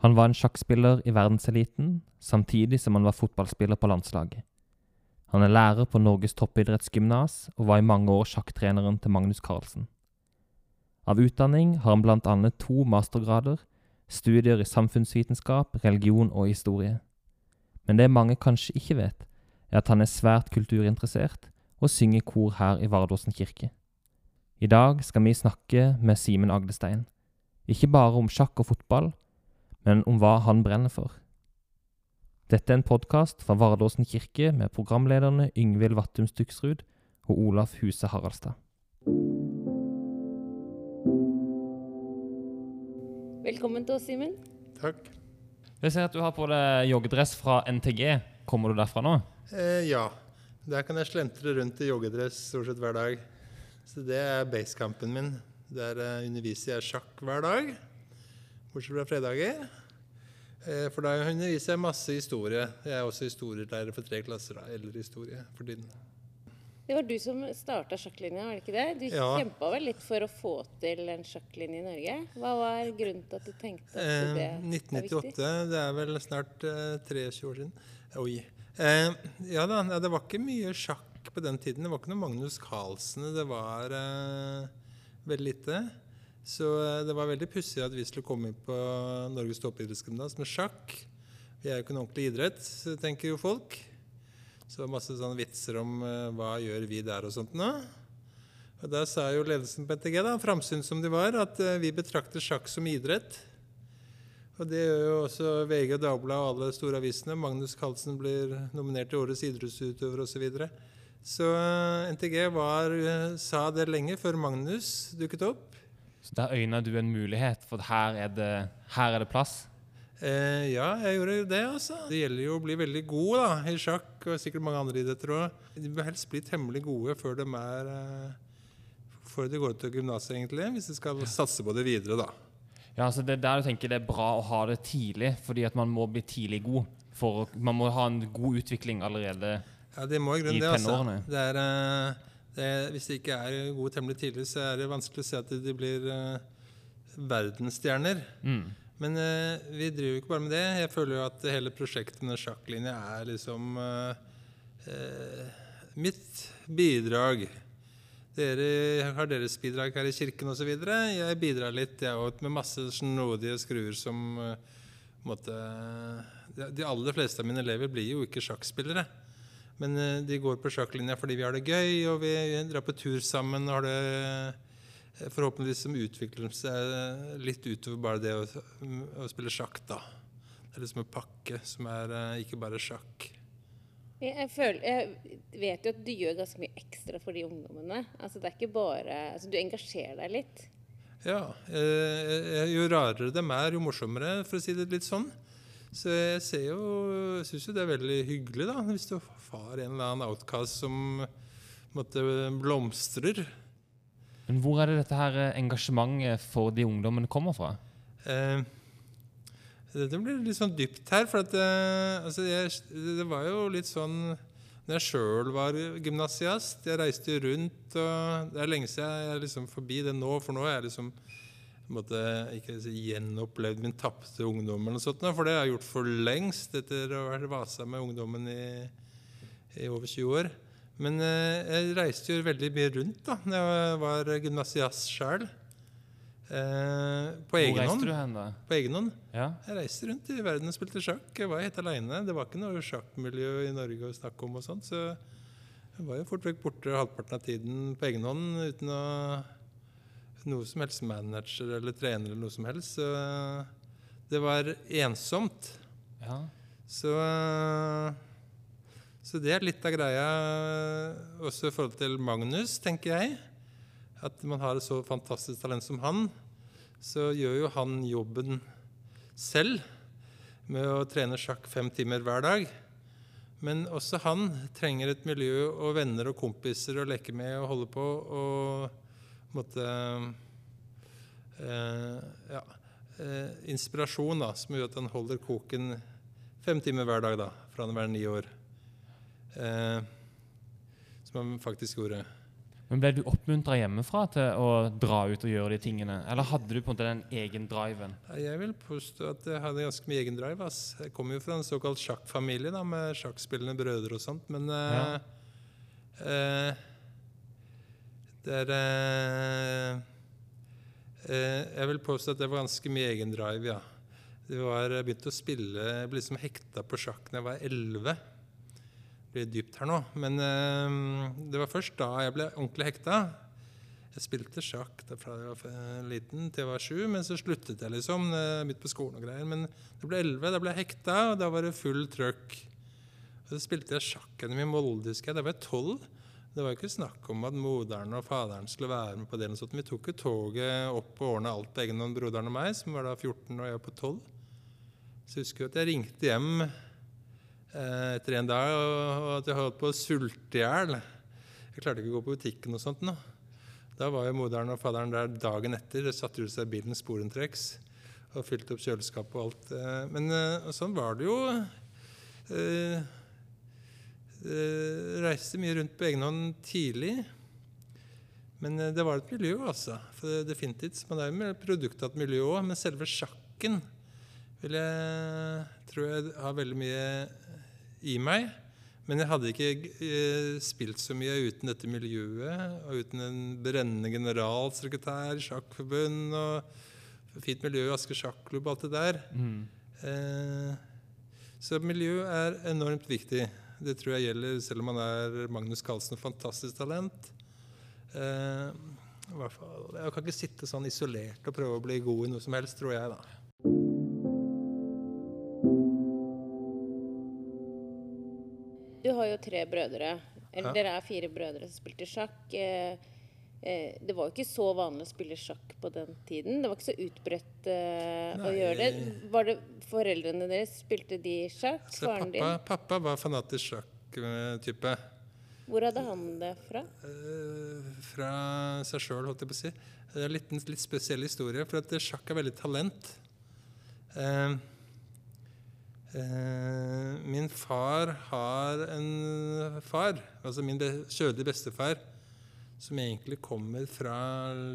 Han var en sjakkspiller i verdenseliten, samtidig som han var fotballspiller på landslaget. Han er lærer på Norges toppidrettsgymnas og var i mange år sjakktreneren til Magnus Carlsen. Av utdanning har han blant annet to mastergrader, studier i samfunnsvitenskap, religion og historie. Men det mange kanskje ikke vet, er at han er svært kulturinteressert og synger kor her i Vardåsen kirke. I dag skal vi snakke med Simen Agdestein, ikke bare om sjakk og fotball, men om hva han brenner for. Dette er en podkast fra Vardåsen kirke med programlederne Yngvild Vattum Stuksrud og Olaf Huse Haraldstad. Velkommen til oss, Simen. Takk. Jeg ser at du har på deg joggedress fra NTG. Kommer du derfra nå? Eh, ja. Der kan jeg slentre rundt i joggedress stort sett hver dag. Så det er basecampen min. Der eh, underviser jeg sjakk hver dag, bortsett fra fredager. Eh, for da underviser jeg masse historie. Jeg er også historielærer for tre klasser, eller historie for tiden. Det var du som starta sjakklinja, var det ikke det? Du Ja. kjempa vel litt for å få til en sjakklinje i Norge? Hva var grunnen til at du tenkte at Eh, var er 1998, viktig? det er vel snart eh, 23 år siden. Oi. Eh, ja da, det var ikke mye sjakk på den tiden. Det var ikke noe Magnus Carlsen. Det var eh, veldig lite. Så eh, det var veldig pussig at vi skulle komme inn på Norges toppidrettsgymnas med sjakk. Vi er jo ikke en ordentlig idrett, tenker jo folk. Så det var masse sånne vitser om eh, hva gjør vi der og sånt nå. Og Da sa jo ledelsen på NTG, da, framsynt som de var, at eh, vi betrakter sjakk som idrett. Og det gjør jo også VG, Dagbladet og alle store avisene. Magnus Carlsen blir nominert til Årets idrettsutøver osv. Så, videre. så NTG var, sa det lenge før Magnus dukket opp. Så Der øyna du en mulighet, for her er det, her er det plass. Eh, ja, jeg gjorde jo det, altså. Det gjelder jo å bli veldig god da, i sjakk, og sikkert mange andre idretter òg. De bør helst bli temmelig gode før de er eh, Før de går av gymnaset, egentlig, hvis de skal satse på det videre, da. Ja, altså det er der du tenker det er bra å ha det tidlig, fordi at man må bli tidlig god. For, man må ha en god utvikling allerede. Ja, det må i I tenårene. det, altså. Det er, eh, det hvis de ikke er gode temmelig tidlig, så er det vanskelig å se at de blir uh, verdensstjerner. Mm. Men uh, vi driver jo ikke bare med det. Jeg føler jo at hele prosjektet med sjakklinje er liksom uh, mitt bidrag. Dere har deres bidrag her i kirken osv. Jeg bidrar litt, jeg òg, med masse snodige skruer som de, de aller fleste av mine elever blir jo ikke sjakkspillere. Men eh, de går på sjakklinja fordi vi har det gøy, og vi drar på tur sammen. og har det eh, forhåpentligvis som utvikler seg litt utover bare det å, å spille sjakk, da. Det er liksom en pakke som er eh, ikke bare sjakk. Jeg, føler, jeg vet jo at du gjør ganske mye ekstra for de ungdommene. Altså, det er ikke bare, altså, du engasjerer deg litt. Ja. Eh, jo rarere de er, jo morsommere, for å si det litt sånn. Så jeg ser jo, syns jo det er veldig hyggelig, da, hvis du har en eller annen outcast som måtte blomstrer. Men hvor er det dette her eh, engasjementet for de ungdommene kommer fra? Eh, dette blir litt sånn dypt her, for at, eh, altså jeg, det var jo litt sånn Når jeg sjøl var gymnasiast Jeg reiste jo rundt, og det er lenge siden jeg er liksom forbi det nå, for nå er jeg liksom måte, ikke si, gjenopplevd min tapte ungdom, eller noe sånt, for det har jeg gjort for lengst etter å ha vært vasa med ungdommen i, i over 20 år. Men eh, jeg reiste jo veldig mye rundt da når jeg var gymnasiast sjøl. Eh, på Hvor reiste du hen, da? På egen hånd. Ja. Jeg reiste rundt i verden og spilte sjakk. Jeg var helt aleine. Det var ikke noe sjakkmiljø i Norge å snakke om og sånt, så jeg var jo fort vekk borte halvparten av tiden på egen hånd uten å noe som helst manager eller trener eller noe som helst. Så det var ensomt. ja. Så, så det er litt av greia også i forhold til Magnus, tenker jeg. At man har et så fantastisk talent som han, så gjør jo han jobben selv med å trene sjakk fem timer hver dag. Men også han trenger et miljø og venner og kompiser å leke med og holde på og måtte eh, ja, eh, inspirasjon da, som gjør at han holder koken fem timer hver dag da, fra han er ni år. Eh, som han faktisk gjorde. Men Ble du oppmuntra hjemmefra til å dra ut og gjøre de tingene, eller hadde du på en måte den egen driven? Jeg vil påstå at jeg hadde ganske mye egen drive. Ass. Jeg kommer jo fra en såkalt sjakkfamilie da, med sjakkspillende brødre og sånt. Men eh, eh, det er eh, eh, Jeg vil påstå at det var ganske mye egen drive, ja. Det var, jeg begynte å spille Jeg ble liksom hekta på sjakk da jeg var elleve. Blir dypt her nå. Men eh, det var først da jeg ble ordentlig hekta. Jeg spilte sjakk fra jeg var liten til jeg var sju, men så sluttet jeg liksom midt på skolen og greier. Men det ble elleve, da ble jeg hekta, og da var det full trøkk. Og så spilte jeg sjakk-NM i Molde, husker jeg. Da var jeg tolv. Det var ikke snakk om at moderen og faderen skulle være med på det. Sånn. Vi tok jo toget opp og ordna alt på egen hånd, broderen og meg, som var da 14 og jeg var på 12. Så jeg husker at jeg ringte hjem etter en dag og, at jeg holdt på å sulte i hjel. Jeg klarte ikke å gå på butikken og sånt nå. Da var jo moderen og faderen der dagen etter. Det satte ut seg bilen sporentreks og fylte opp kjøleskapet og alt. eh, Men eh, og sånn var det jo. Eh, eh, reiste mye rundt på egen hånd tidlig. Men eh, det var et miljø, altså. For det, definitivt. Man er jo med produkt av et miljø òg. Men selve sjakken vil jeg tror jeg har veldig mye i meg. Men jeg hadde ikke eh, spilt så mye uten dette miljøet, og uten en brennende generalsekretær sjakkforbund og fint miljø i Asker sjakklubb og alt det der. Mm. så miljø er enormt viktig. Det tror jeg gjelder selv om man er Magnus Carlsen, fantastisk talent. Eh, jeg kan ikke sitte sånn isolert og prøve å bli god i noe som helst, tror jeg, da. Du har jo tre brødre. Eller Ja. dere er fire brødre som spilte sjakk. Eh, eh, det var jo ikke så vanlig å spille sjakk på den tiden. Det var ikke så utbredt uh, å gjøre det. Var det foreldrene deres? Spilte de sjakk? Så Faren din? pappa, pappa var fanatisk sjakk-type. Hvor hadde han det fra? Uh, fra seg sjøl, holdt jeg på å si. Det er en litt, litt spesiell historie, for at sjakk er veldig talent. Uh, min far har en far, altså min kjølige bestefar, som egentlig kommer fra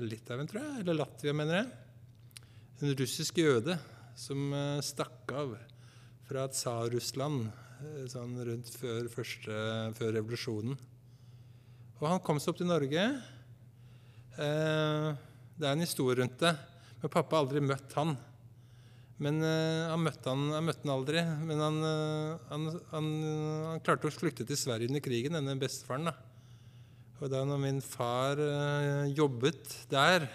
Litauen, tror jeg, eller Latvia, mener jeg. En russisk jøde som eh, stakk av fra Tsar-Russland eh, sånn rundt før, første, før revolusjonen. Og han kom seg opp til Norge. Eh, det er en historie rundt det. Men pappa har aldri møtt han. Men uh, han, møtte han, han møtte han aldri. Men han, uh, han, klarte å flykte til Sverige under krigen, denne bestefaren. da. Og da når min far uh, jobbet der,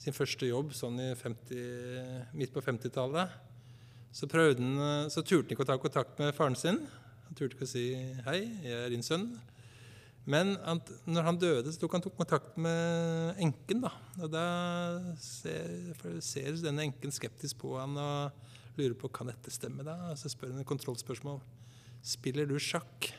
sin første jobb sånn i 50, midt på 50-tallet, så, så turte han ikke å ta kontakt med faren sin. Han turte ikke å si 'hei, jeg er din sønn'. Men han, når han døde, så tok han tok kontakt med enken. da. Og da ser, ser denne enken skeptisk på han og lurer på kan dette stemme. da? Og så spør han et kontrollspørsmål. Spiller du sjakk?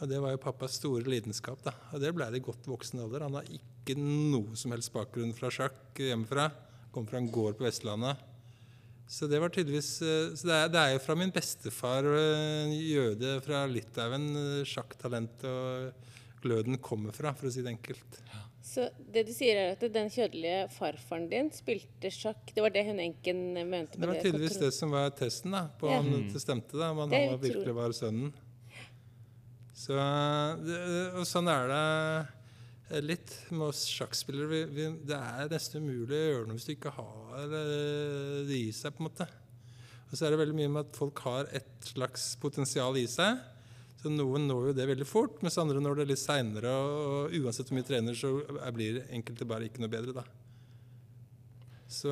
Og Det var jo pappas store lidenskap. da. Og det ble det i godt voksen alder. Han har ikke noe som helst bakgrunn fra sjakk hjemmefra. Kom fra en gård på Vestlandet. Så det var tydeligvis eh, så det er, det er jo fra min bestefar, eh, en jøde fra Litauen, sjakktalentet sjakktalent og gløden kommer fra, for å si det enkelt. Så det du sier er at den kjødelige farfaren din spilte sjakk. Det var det hun enken mente Det med var tydeligvis det som var testen da, på Ja. om det stemte, da, om han virkelig var sønnen. Så, det, og sånn er det eh, litt med oss sjakkspillere. Det er nesten umulig å gjøre noe hvis du ikke har eh, det i seg. på en måte. Og så er det veldig mye med at folk har et slags potensial i seg. Så Noen når jo det veldig fort, mens andre når det litt seinere. Og, uansett hvor mye trener, så blir enkelte bare ikke noe bedre. da. Så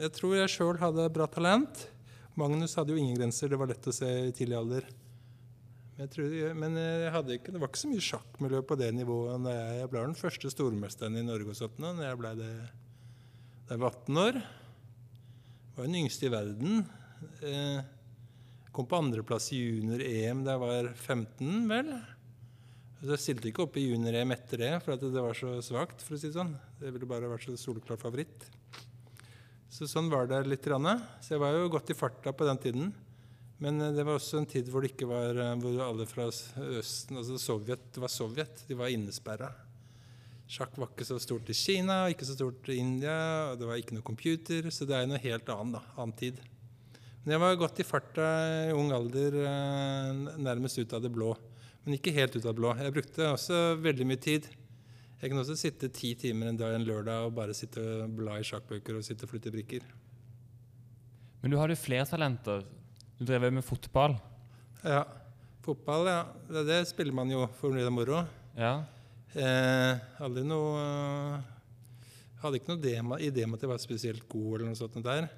jeg tror jeg sjøl hadde bra talent. Magnus hadde jo ingen grenser, det var lett å se i tidlig alder. Jeg, tror, men jeg hadde ikke, det var ikke så mye sjakkmiljø på det nivået. Når jeg, jeg ble den første stormesteren i Norge og sånt, da jeg ble det da jeg var 18 år. Var den yngste i verden. Eh, kom på andreplass i junior-EM da jeg var 15, vel. Så jeg stilte ikke opp i junior-EM etter det, for det var så svakt. for å si det sånn. Det ville bare vært så soleklar favoritt. Så sånn var det litt. Så jeg var jo godt i farta på den tiden. Men eh, det var også en tid hvor det ikke var eh, hvor alle fra Østen altså Sovjet, Det var Sovjet. De var innesperra. Sjakk var ikke så stort i Kina, ikke så stort i India. og Det var ikke noe computer, så det er noe helt annet. da, annen tid. Men jeg var godt i farta i ung alder, eh, nærmest ut av det blå. Men ikke helt ut av det blå. Jeg brukte også veldig mye tid. Jeg kan også sitte ti timer en dag en lørdag og bare sitte og bla i sjakkbøker og sitte og flytte brikker. Men du hadde flere talenter. Du drev med fotball. Ja. Fotball, ja. Det, det spiller man jo for mye moro. Ja. Eh, aldri noe eh, Hadde ikke noe dema, idé om at jeg var spesielt god eller noe sånt der.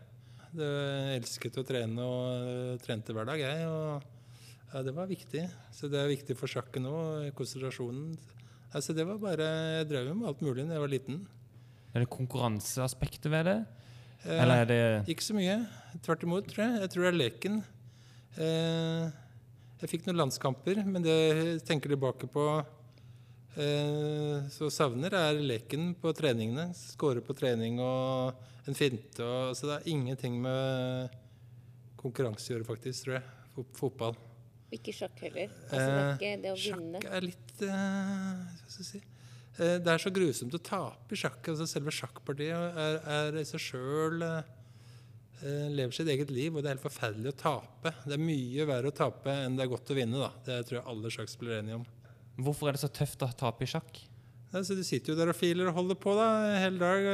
Det, jeg elsket å trene og eh, trente hver dag, jeg. Og ja, det var viktig. Så det er viktig for sjakken òg, konsentrasjonen. Altså, det var bare Jeg drev med alt mulig da jeg var liten. Er det konkurranseaspektet ved det? Eh, Eller er det Ikke så mye. Tvert imot, tror jeg. Jeg tror det er leken. Eh, jeg fikk noen landskamper, men det jeg tenker tilbake på eh, Så savner er leken på treningene. Skåre på trening og en finte. Og, så det er ingenting med konkurranse å gjøre, faktisk, tror jeg. Fotball. Ikke sjakk heller. Altså, det er ikke det å vinne. Sjakk er litt eh, Hva skal jeg si Det er så grusomt å tape i sjakk. Altså selve sjakkpartiet er, er i seg sjøl lever sitt eget liv, og det er helt forferdelig å tape. Det er mye verre å tape enn det er godt å vinne. da. Det tror jeg alle sjakkspillere er enige om. Hvorfor er det så tøft å tape i sjakk? Nei, så Du sitter jo der og filer og holder på da, hele dag.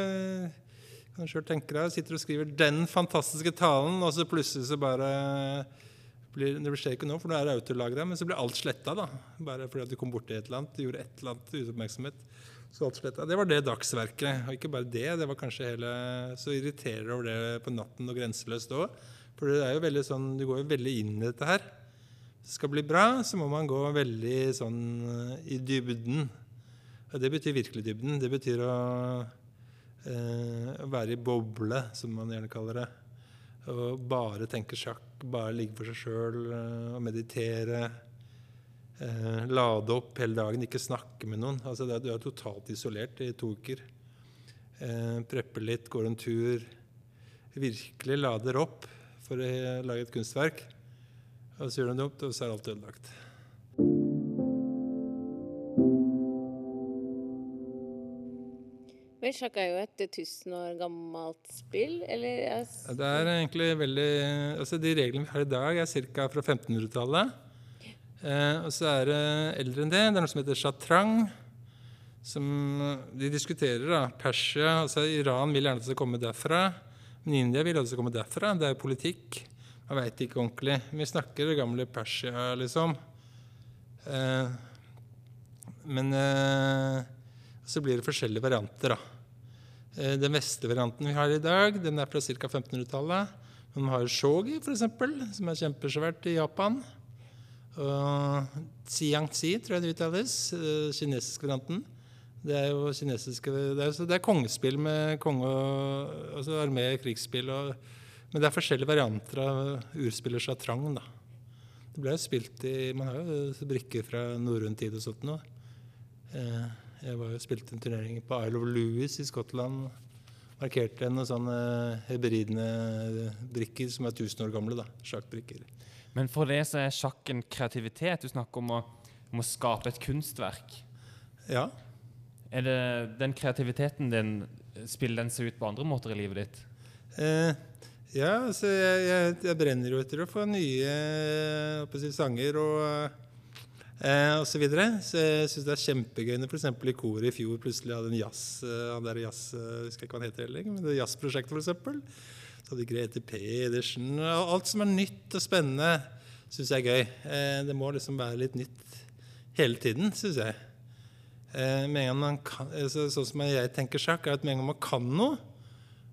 Kan Kan selv tenke deg, Sitter og skriver 'den fantastiske talen', og så plutselig så bare blir, Det skjer ikke nå, for nå er det autolagra, men så blir alt sletta. da. Bare fordi at du kom borti et eller annet, du gjorde et eller annet uten. Så alt sletta. Det var det dagsverket. Og ikke bare det, det var kanskje hele Så irriterer over det på natten og grenseløst òg. For det er jo veldig sånn, du går jo veldig inn i dette her. Hvis det skal bli bra, så må man gå veldig sånn eh, i dybden. Og det betyr virkelig dybden. Det betyr å eh, å være i boble, som man gjerne kaller det. Og bare tenke sjakk, bare ligge for seg sjøl og meditere. Eh, lade opp hele dagen, ikke snakke med noen. Altså du er totalt isolert i to uker. Eh, preppe litt, går en tur. Virkelig lader opp for å lage et kunstverk. Og så gjør du det opp, og så er alt ødelagt. Sjakk er jo et tusen år gammelt spill, eller? Det er egentlig veldig altså De reglene vi har i dag, er ca. fra 1500-tallet. Eh, og så er det eldre enn det. Det er noe som heter shatrang. Som de diskuterer. da, Persia altså Iran vil gjerne at det skal komme derfra. Men India vil at det skal komme derfra. Det er jo politikk. Man veit ikke ordentlig. Vi snakker det gamle Persia, liksom. Eh, men eh, så blir det forskjellige varianter, da. Eh, Den vestlige varianten vi har i dag, den er fra ca. 1500-tallet. Man har shogi, f.eks., som er kjempesvært i Japan. Og xiangxi, tror jeg det uttales. eh, Kinesisk varianten. Det er jo kinesiske Det er, det er kongespill med konge og altså armé, krigsspill og Men det er forskjellige varianter av urspiller sjatrang, da. Det ble jo spilt i Man har jo brikker fra norrøn tid og sånt nå. Eh, Jeg var jo spilte en turnering på Isle of Lewis i Skottland. Markerte noen sånne hebridende brikker som er 1000 år gamle. da, Sjakkbrikker. Men for det så er sjakk en kreativitet. Du snakker om å, om å skape et kunstverk. Ja. Er det den kreativiteten din Spiller den seg ut på andre måter i livet ditt? Eh, ja, altså jeg, jeg, jeg brenner jo etter å få nye si, sanger og eh, og så videre. Så jeg syns det er kjempegøy når f.eks. i koret i fjor plutselig hadde en jazz eh, han der jazz, eh, Jeg husker ikke hva han heter heller, men det jazzprosjektet f.eks. Så hadde Grete Pedersen og Alt som er nytt og spennende, syns jeg er gøy. Eh, det må liksom være litt nytt hele tiden, syns jeg. Eh, med en gang man kan, eh, så, sånn som jeg tenker sjakk, er at med en gang man kan noe,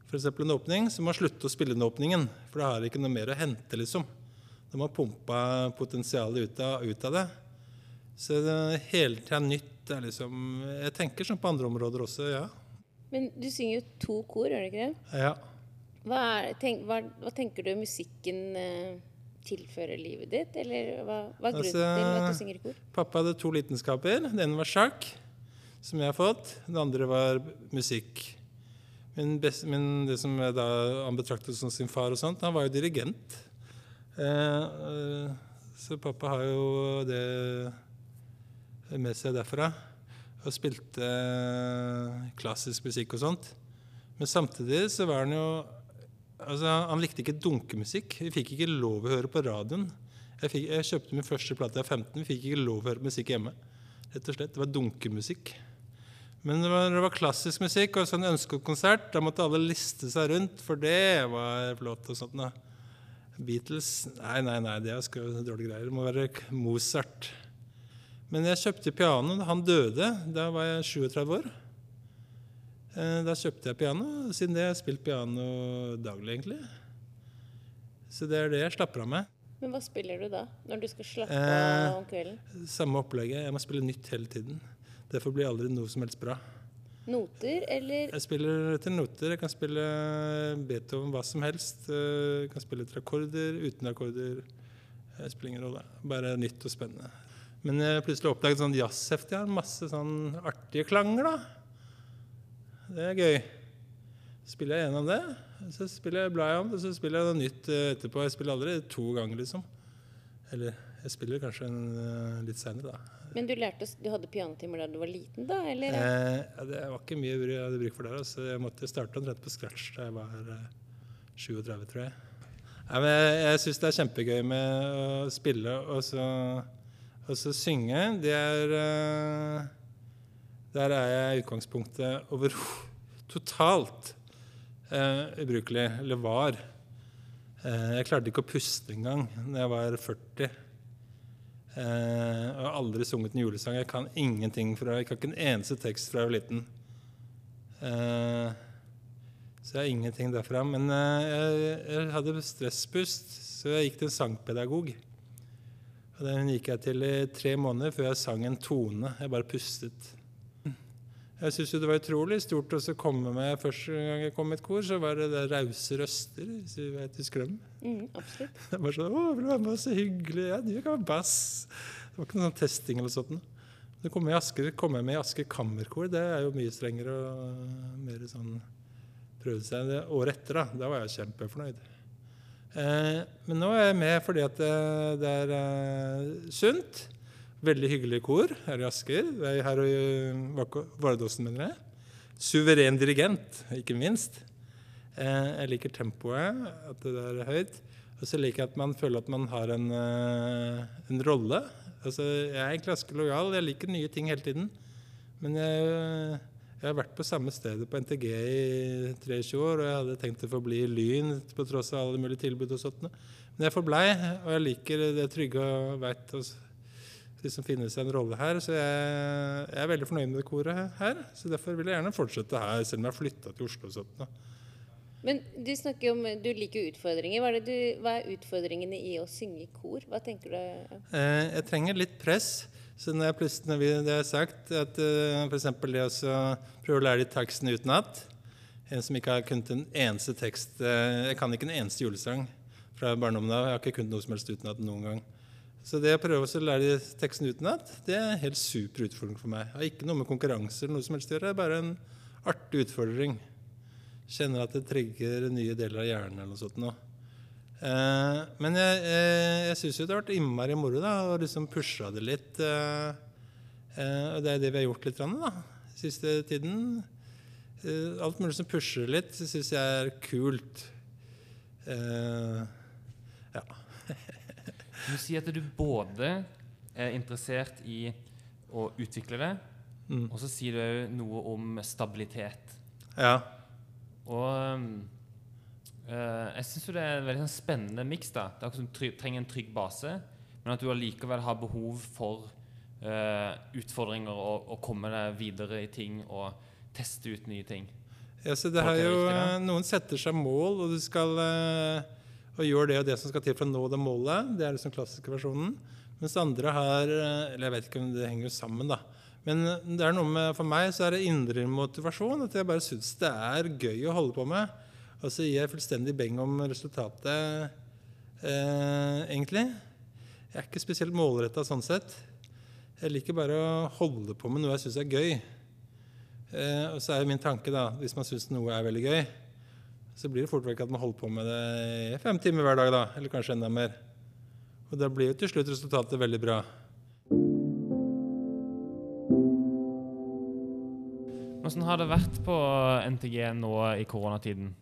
f.eks. en åpning, så må man slutte å spille den åpningen. For da har det ikke noe mer å hente, liksom. Da må man pumpe potensialet ut av, ut av det. Så det er hele tida nytt. Det er liksom, jeg tenker sånn på andre områder også, ja. Men du synger jo to kor, gjør du ikke det? ja. Hva, er, tenk, hva, hva tenker du musikken eh, tilfører livet ditt? Eller hva, hva er grunnen Altså, til at du synger i kor? Pappa hadde to lidenskaper. Den ene var sjakk, som jeg har fått. Den andre var musikk. Min best, min, det som jeg da, han betraktet som sin far, og sånt, han var jo dirigent. Eh, eh, så pappa har jo det med seg derfra. Og spilte eh, klassisk musikk og sånt. Men samtidig så var han jo Altså, han likte ikke dunkemusikk. Vi fikk ikke lov å høre på radioen. Jeg, fikk, jeg kjøpte min første plate var 15. Vi fikk ikke lov å høre musikk hjemme. Rett og slett. Det var dunkemusikk. Men når det var klassisk musikk og sånn ønskekonsert, da måtte alle liste seg rundt, for det var flott og sånt. da. Beatles Nei, nei, nei, det er dårlige greier. Det må være Mozart. Men jeg kjøpte piano. Han døde. Da var jeg 37 år. Eh, Da kjøpte jeg piano. Siden det har jeg spilt piano daglig, egentlig. Så det er det jeg slapper av med. Men hva spiller du da, når du skal slappe Eh, av om kvelden? Samme opplegget. Jeg må spille nytt hele tiden. Derfor blir aldri noe som helst bra. Noter, eller Jeg spiller etter noter. Jeg kan spille Beethoven hva som helst. Eh, Jeg kan spille etter akkorder, uten akkorder. Det spiller ingen rolle. Bare nytt og spennende. Men jeg plutselig oppdaget sånn jazzhefte. Har masse sånn artige klanger, da. Det er gøy. Så spiller jeg gjennom det, så spiller jeg blar om, det, så spiller jeg noe nytt eh, etterpå. Jeg spiller aldri to ganger, liksom. Eller jeg spiller kanskje en, eh, litt seinere, da. Men du lærte Du hadde pianotimer da du var liten, da? Eller? Eh, ja, det var ikke mye jeg hadde bruk for der. Så Jeg måtte starte omtrent på scratch da jeg var eh, 37, tror jeg. Nei, men jeg jeg syns det er kjempegøy med å spille og så, og så synge. Det er eh, Der er jeg i utgangspunktet over totalt eh, ubrukelig. Eller var. Eh, jeg klarte ikke å puste engang da jeg var 40. Eh, jeg har aldri sunget en julesang. Jeg kan ingenting fra Jeg kan ikke en eneste tekst fra jeg var liten. Eh, så jeg har ingenting derfra. Men eh, jeg, jeg hadde stresspust, så jeg gikk til en sangpedagog. Og Den gikk jeg til i tre måneder før jeg sang en tone. Jeg bare pustet. Jeg syns det var utrolig stort å komme med Første gang jeg kom i et kor, så var det det rause røster, hvis du vet i Skrøm. Mm, absolutt. Det var sånn 'Å, vil du være med? Så hyggelig. Ja, du kan være bass.' Det var ikke noe sånn testing eller sånt. Så kom jeg, Asker, kom jeg med i Asker Kammerkor. Det er jo mye strengere og mer sånn prøvde seg. Det året etter, da, da var jeg kjempefornøyd. Eh, men nå er jeg med fordi at det, det er eh, sunt. Veldig hyggelig kor her i Asker. Det er her i Vak- Vardåsen, mener jeg. Suveren dirigent, ikke minst. Eh, jeg liker tempoet, at det er høyt. Og så liker jeg at man føler at man har en, eh, en rolle. Altså, jeg er egentlig ganske lojal. Jeg liker nye ting hele tiden. Men jeg, jeg har vært på samme stedet på NTG i 23 år, og jeg hadde tenkt å forbli i Lyn på tross av alle mulige tilbud og sånt. Men jeg forblei, og jeg liker det trygge og veit liksom finne seg en rolle her. Så jeg, jeg er veldig fornøyd med det koret her. Så derfor vil jeg gjerne fortsette her, selv om jeg har flytta til Oslo og sånt. Men du snakker om Du liker utfordringer. Hva er, det du, hva er utfordringene i å synge i kor? Hva tenker du? Eh, jeg trenger litt press. Så når jeg plutselig, når vi, det har sagt, at uh, f.eks. det å prøve å lære de tekstene utenat En som ikke har kunnet en eneste tekst uh, Jeg kan ikke en eneste julesang fra barndommen av. Jeg har ikke kunnet noe som helst utenat noen gang. Så det å prøve å lære de tekstene utenat, det er en helt super utfordring for meg. Jeg har ikke noe med konkurranse eller noe som helst å gjøre. Det er bare en artig utfordring. Kjenner at det trigger nye deler av hjernen eller noe sånt. Nå. Eh, men jeg, jeg, jeg syns jo det har vært innmari moro da, å liksom pusha det litt. Eh, eh, og det er det vi har gjort litt da, siste tiden. Eh, alt mulig som pusher litt, syns jeg er kult. Eh, ja. Du sier at du både er interessert i å utvikle det, Mm. og så sier du noe om stabilitet. ja. Og um, eh, jeg syns det er en veldig sånn spennende miks. Det er akkurat som du trenger en trygg base, men at du allikevel har behov for uh, utfordringer og, og komme deg videre i ting og teste ut nye ting. Ja, så det har jo, eh, Noen setter seg mål, og du skal uh, og gjør det og det som skal til for å nå det målet. Det er liksom klassiske versjonen. Mens andre har eh, Eller jeg vet ikke om det henger sammen, da. Men eh, det er noe med, for meg så er det indre motivasjon. At jeg bare syns det er gøy å holde på med. Og så gir jeg fullstendig beng om resultatet, eh, egentlig. Jeg er ikke spesielt målretta sånn sett. Jeg liker bare å holde på med noe jeg syns er gøy. Eh, og så er jo min tanke, da, hvis man syns noe er veldig gøy, Så blir det fort vekk at man holder på med det i fem timer hver dag, da. Eller kanskje enda mer. Og da blir jo til slutt resultatet veldig bra. Hvordan har det vært på NTG nå i koronatiden?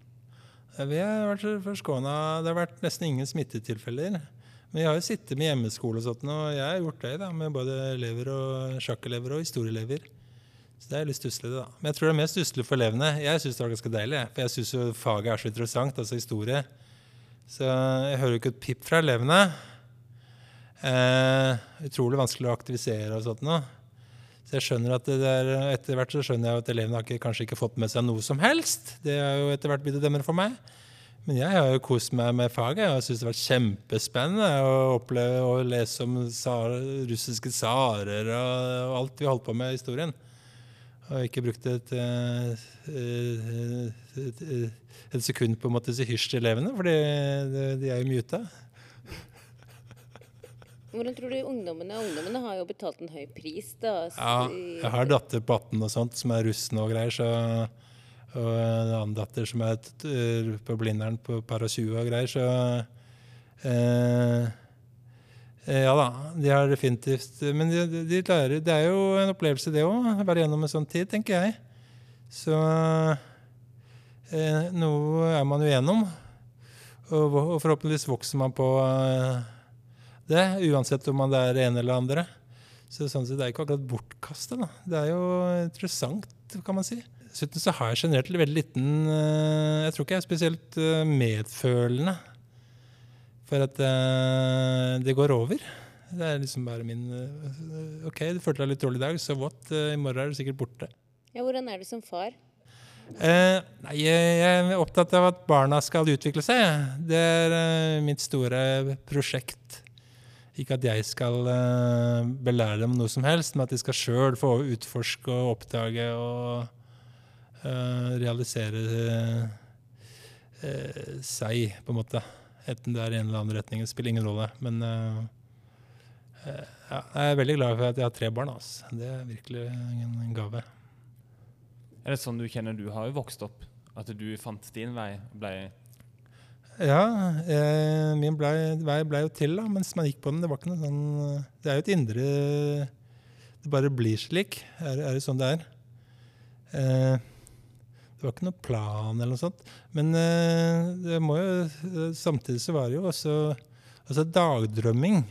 Eh, Vi har vært forskåna. Det har vært nesten ingen smittetilfeller. Men jeg har jo sittet med hjemmeskole og sånt, og jeg har gjort det da, med både elever og sjakkelever og historieelever. Så det er litt stusslig, da. Men jeg tror det er mest stusslig for elevene. Jeg syns det var ganske deilig, for jeg syns jo faget er så interessant, altså historie. Så jeg hører jo ikke et pip fra elevene. Eh, utrolig vanskelig å aktivisere og sånt nå. Så jeg skjønner at er, etter hvert så skjønner jeg at elevene har ikke, kanskje ikke fått med seg noe som helst. Det har jo etter hvert blitt å dømme for meg. Men jeg har jo kost meg med faget og syns det har vært kjempespennende å oppleve å lese om tsar, russiske tsarer og, alt vi holdt på med i historien. Og ikke brukt et, eh, et, et, et sekund på å si hysj til elevene, for de er jo muta. Hvordan tror du ungdommene Ungdommene har jo betalt en høy pris, da. Ja, jeg har datter på 18 og sånt som er russ nå og greier, så og en annen datter som er på Blindern på par og 20 og greier, så eh, eh, Ja da, de har definitivt Men de, de- lærer Det er jo en opplevelse, det òg, være gjennom en sånn tid, tenker jeg. Så eh, noe er man jo gjennom. Og, og forhåpentligvis vokser man på eh, det, uansett om man det er det ene eller det andre. Så sånn sett det er ikke akkurat bortkasta. Det er jo interessant, kan man si. Dessuten så har jeg generelt veldig liten eh, Jeg tror ikke jeg er spesielt eh, medfølende. For at eh, det går over. Det er liksom bare min OK, du følte deg litt dårlig i dag, så what? I morgen er du sikkert borte. Ja, hvordan er du som far? Eh, nei, jeg er opptatt av at barna skal utvikle seg. Det er mitt store prosjekt. Ikke at jeg skal eh, belære dem noe som helst, men at de skal sjøl få utforske og oppdage og uh, realisere uh, seg, på en måte. Enten det er i en eller annen retning. Det spiller ingen rolle. Men uh, ja, jeg er veldig glad for at jeg har tre barn. Altså. Det er virkelig en, gave. Er det sånn du kjenner du har jo vokst opp? At du fant din vei? Ble Ja, eh, min blei, vei blei jo til da, mens man gikk på den. Det var ikke noe sånn Det er jo et indre Det bare blir slik. Er, det sånn det er? Eh, det var ikke noe plan eller noe sånt. Men eh, det må jo eh, Samtidig så var det jo også altså dagdrømming.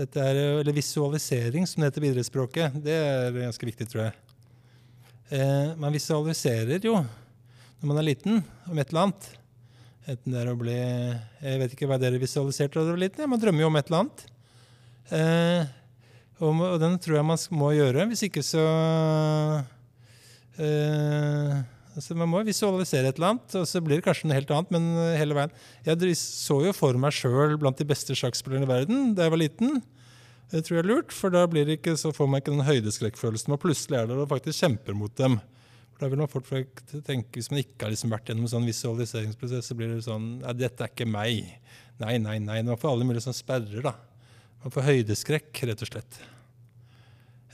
Dette er, eller visualisering, som det heter på idrettsspråket. Det er ganske viktig, tror jeg. Eh, man visualiserer jo når man er liten, om et eller annet. Enten det er å bli Jeg vet ikke hva dere visualiserte da dere var liten. Man drømmer jo om et eller annet. Eh, og, og den tror jeg man må gjøre. Hvis ikke så eh, altså Man må visualisere et eller annet, og så blir det kanskje noe helt annet. Men eh, hele veien Jeg så jo for meg sjøl blant de beste sjakkspillerne i verden da jeg var liten. Det tror jeg er lurt, for da blir det ikke, så får man ikke den høydeskrekkfølelsen. Og plutselig er det og faktisk kjemper mot dem. Da vil man fort tenke, Hvis man ikke har liksom vært gjennom en sånn visualiseringsprosess, så blir det sånn Nei, dette er ikke meg. Nei, nei, nei. Man får alle mulige sånn sperrer, da. Man får høydeskrekk, rett og slett.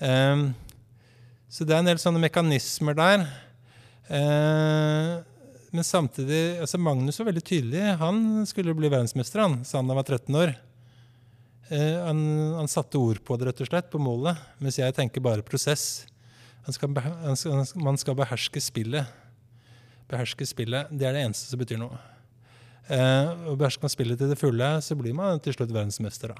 Um, så det er en del sånne mekanismer der. Uh, men samtidig altså Magnus var veldig tydelig. Han skulle bli verdensmester, han, sa han da han var 13 år. Uh, han, han satte ord på det, rett og slett, på målet. Mens jeg tenker bare prosess. Man skal beherske spillet. Beherske spillet, Det er det eneste som betyr noe. Eh, og Behersker man spillet til det fulle, så blir man til slutt verdensmester.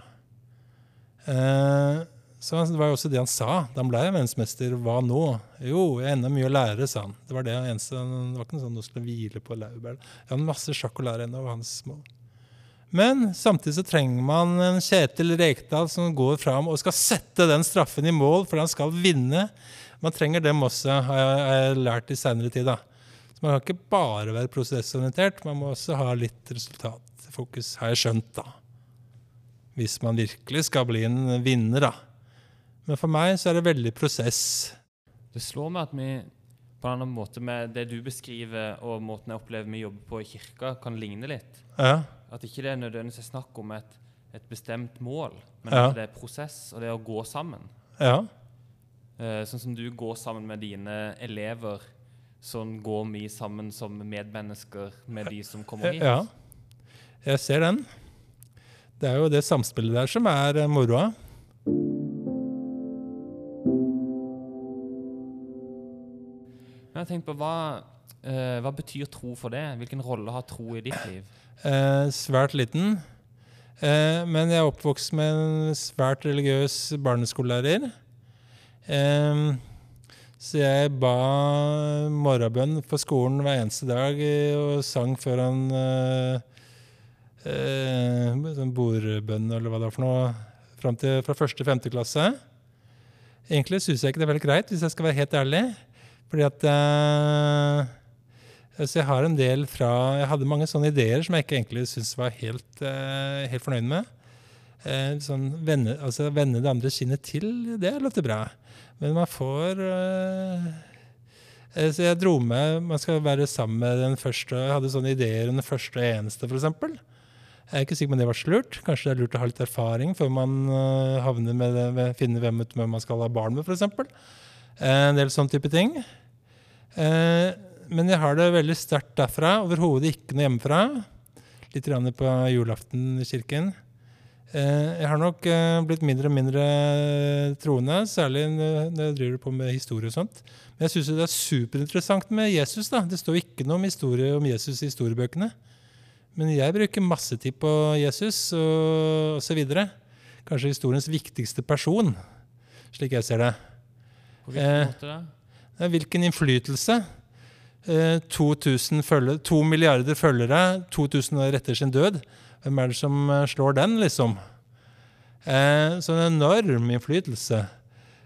Eh, så Det var jo også det han sa da han ble verdensmester. Hva nå? Jo, jeg har enda mye å lære, sa han. Det var det eneste, det var ikke noe sånn å skulle hvile på laurbær. Jeg har masse sjakk å lære ennå, var hans mål. Men samtidig så trenger man en Kjetil Rekdal som går fram og skal sette den straffen i mål, for han skal vinne. Man trenger dem også, har jeg, har jeg lært i seinere tid. da. Så Man kan ikke bare være prosessorientert, man må også ha litt resultatfokus, har jeg skjønt. da. Hvis man virkelig skal bli en vinner, da. Men for meg så er det veldig prosess. Det slår meg at vi på en annen måte med det du beskriver, og måten jeg opplever vi jobber på i kirka, kan ligne litt. Ja, At ikke det nødvendigvis er snakk om et, et bestemt mål, men Ja. at det er prosess, og det er å gå sammen. ja, sånn som du går sammen med dine elever sånn går mye sammen som medmennesker med de som kommer hit. Ja, jeg ser den. Det er jo det samspillet der som er eh, moroa. Jeg tenkte på hva, eh, hva betyr tro for det? Hvilken rolle har tro i ditt liv? Eh, svært liten. Eh, men jeg er oppvokst med en svært religiøs barneskolelærer. Eh, så jeg ba morgenbønn på skolen hver eneste dag og sang foran eh, eh, sånn bordbønn eller hva det var for noe, fram til fra første til femte klasse. Egentlig syns jeg ikke det er veldig greit, hvis jeg skal være helt ærlig. Fordi at eh, altså jeg har en del fra Jeg hadde mange sånne ideer som jeg ikke egentlig syntes var helt, helt fornøyd med. Sånn vende, altså vende det andre kinnet til, det låter bra. Men man får eh, eh, Så jeg dro med Man skal være sammen med den første Jeg hadde sånne ideer om den første og eneste, f.eks. Jeg er ikke sikker på om det var så lurt. Kanskje det er lurt å ha litt erfaring før man eh, havner med det, med, finner hvem, hvem man skal ha barn med, f.eks. En del sånne type ting. Men jeg har det veldig sterkt derfra. Overhodet ikke noe hjemmefra. Litt på julaften i kirken. Eh, jeg har nok eh, blitt mindre og mindre troende, særlig når jeg driver på med historie og sånt. Men jeg syns det er superinteressant med Jesus. da. Det står ikke noe om historie om Jesus i historiebøkene. Men jeg bruker masse tid på Jesus og osv. Kanskje historiens viktigste person, slik jeg ser det. På hvilken Eh, måte da? Hvilken innflytelse? Eh, 2000 følge, to milliarder følgere, 2000 år etter sin død. Hvem er det som eh, slår den, liksom? Eh, så en enorm innflytelse.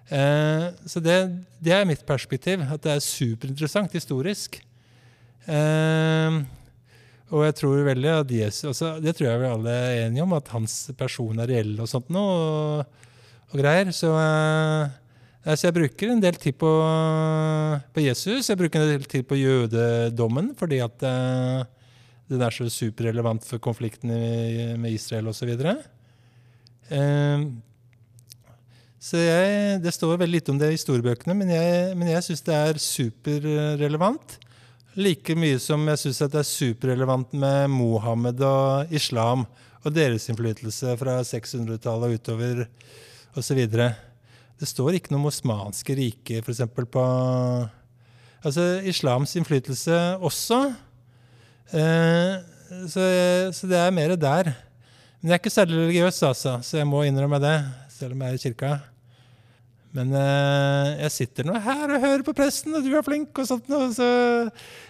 Eh, så det, det er mitt perspektiv, at det er superinteressant historisk. Eh, og jeg tror veldig at Jesus altså, Det tror jeg vi alle er enige om, at hans person er reell og sånt noe. Og, og greier. Så eh, så, jeg bruker en del tid på, på Jesus. Jeg bruker en del tid på jødedommen, fordi at eh, den er så superrelevant for konflikten i, med Israel osv. Eh, så jeg, det står veldig lite om det i historiebøkene, men jeg, men jeg syns det er superrelevant. Like mye som jeg syns det er superrelevant med Mohammed og islam og deres innflytelse fra 600-tallet og utover osv. Det står ikke noe om osmanske riket, f.eks. på Altså islams innflytelse også. Eh, så, så det er mer der. Men jeg er ikke særlig religiøs, altså, så jeg må innrømme det, selv om jeg er i kirka. Men eh, jeg sitter nå her og hører på presten, og du er flink, og sånt Og Så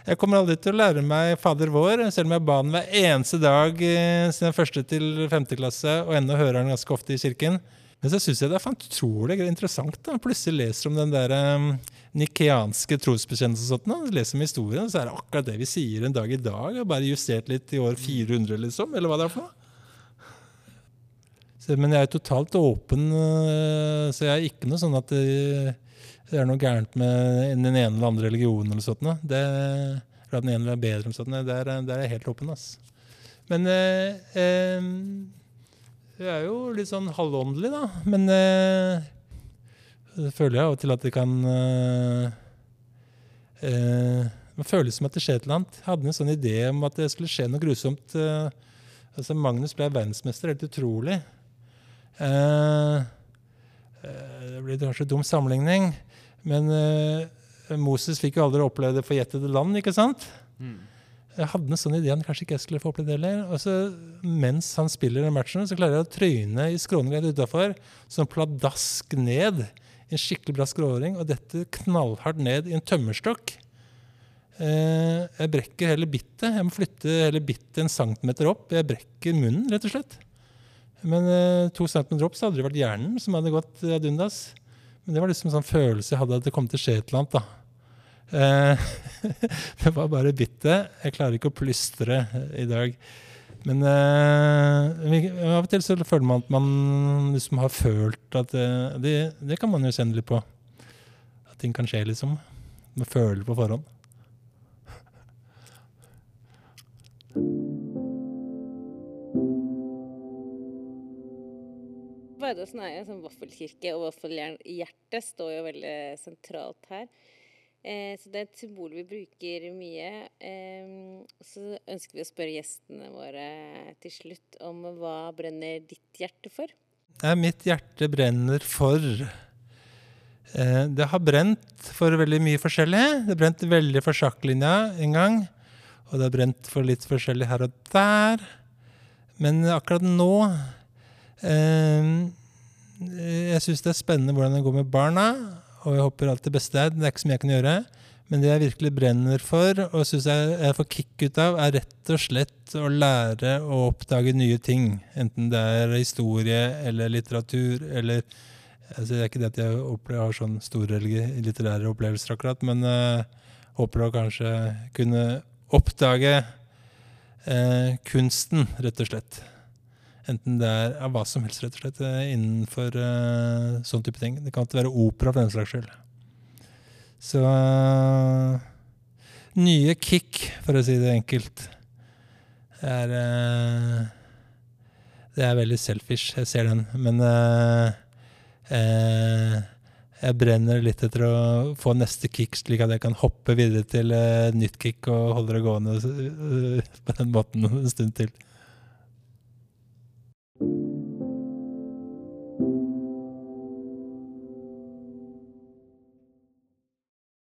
jeg kommer aldri til å lære meg Fader vår, selv om jeg ba den hver eneste dag eh, siden første til femte klasse, og ennå hører den ganske ofte i kirken. Men så syns jeg det er utrolig interessant. da. Plutselig leser om den der um, nikeanske trosbekjennelsen. Leser om historien, så er det akkurat det vi sier en dag i dag. Bare justert litt i år 400, liksom. Eller hva det er for noe. Men jeg er totalt åpen, øh, så jeg er ikke noe sånn at det, det er noe gærent med den ene eller andre religionen. eller sånt. Det, eller at den ene er bedre. eller. Der, er- der er jeg helt åpen. ass. Men eh, eh, jeg er jo litt sånn halvåndelig, da. Men eh, det føler jeg av og til at det kan eh, eh, Det føles som at det skjer et eller annet. Jeg hadde en sånn idé om at det skulle skje noe grusomt. eh, altså Magnus ble verdensmester, helt utrolig. Eh, eh, det blir kanskje en dum sammenligning, men eh, Moses fikk jo aldri oppleve det forjettede land, ikke sant? Mm. Jeg hadde en sånn idé han kanskje ikke jeg skulle få oppleve det heller. Og så, mens han spiller den matchen, så klarer jeg å trøyne i skråningen utafor. Sånn pladask ned. En skikkelig bra skråring. Og dette knallhardt ned i en tømmerstokk. Eh, jeg brekker hele bittet. Jeg må flytte hele bittet en centimeter opp. Jeg brekker munnen, rett og slett. Men eh, to centimeter opp så hadde det vært hjernen som hadde gått ad undas. Men det var liksom en sånn følelse jeg hadde at det kom til å skje et eller annet. da. Eh, det var bare bittet. Jeg klarer ikke å plystre i dag. Men eh, av og til så føler man at man liksom har følt at eh, det, det kan man jo kjenne litt på. At ting kan skje, liksom. Man føler på forhånd. Vardåsen er jo en sånn vaffelkirke, og vaffelhjertet står jo veldig sentralt her. Eh, så det er et symbol vi bruker mye. Eh, så ønsker vi å spørre gjestene våre til slutt om hva brenner ditt hjerte for? Ja, mitt hjerte brenner for eh, Det har brent for veldig mye forskjellig. Det har brent veldig for sjakklinja en gang. Og det har brent for litt forskjellig her og der. Men akkurat nå eh, Jeg syns det er spennende hvordan det går med barna og jeg håper alt det beste. Det er ikke så mye jeg kan gjøre. Men det jeg virkelig brenner for, og syns jeg, jeg får kick ut av, er rett og slett å lære å oppdage nye ting. Enten det er historie eller litteratur eller altså Det er ikke det at jeg har sånn store litterære opplevelser, akkurat, men uh, håper å kanskje kunne oppdage uh, kunsten, rett og slett. Enten det er ja, hva som helst, rett og slett, eh, innenfor uh, sånn type ting. Det kan ikke være opera for den slags skyld. Så uh, Nye kick, for å si det enkelt, er uh, Det er veldig selfish, jeg ser den, men jeg brenner litt etter å få neste kick, slik at jeg kan hoppe videre til nytt kick og holde det gående på den måten en stund til.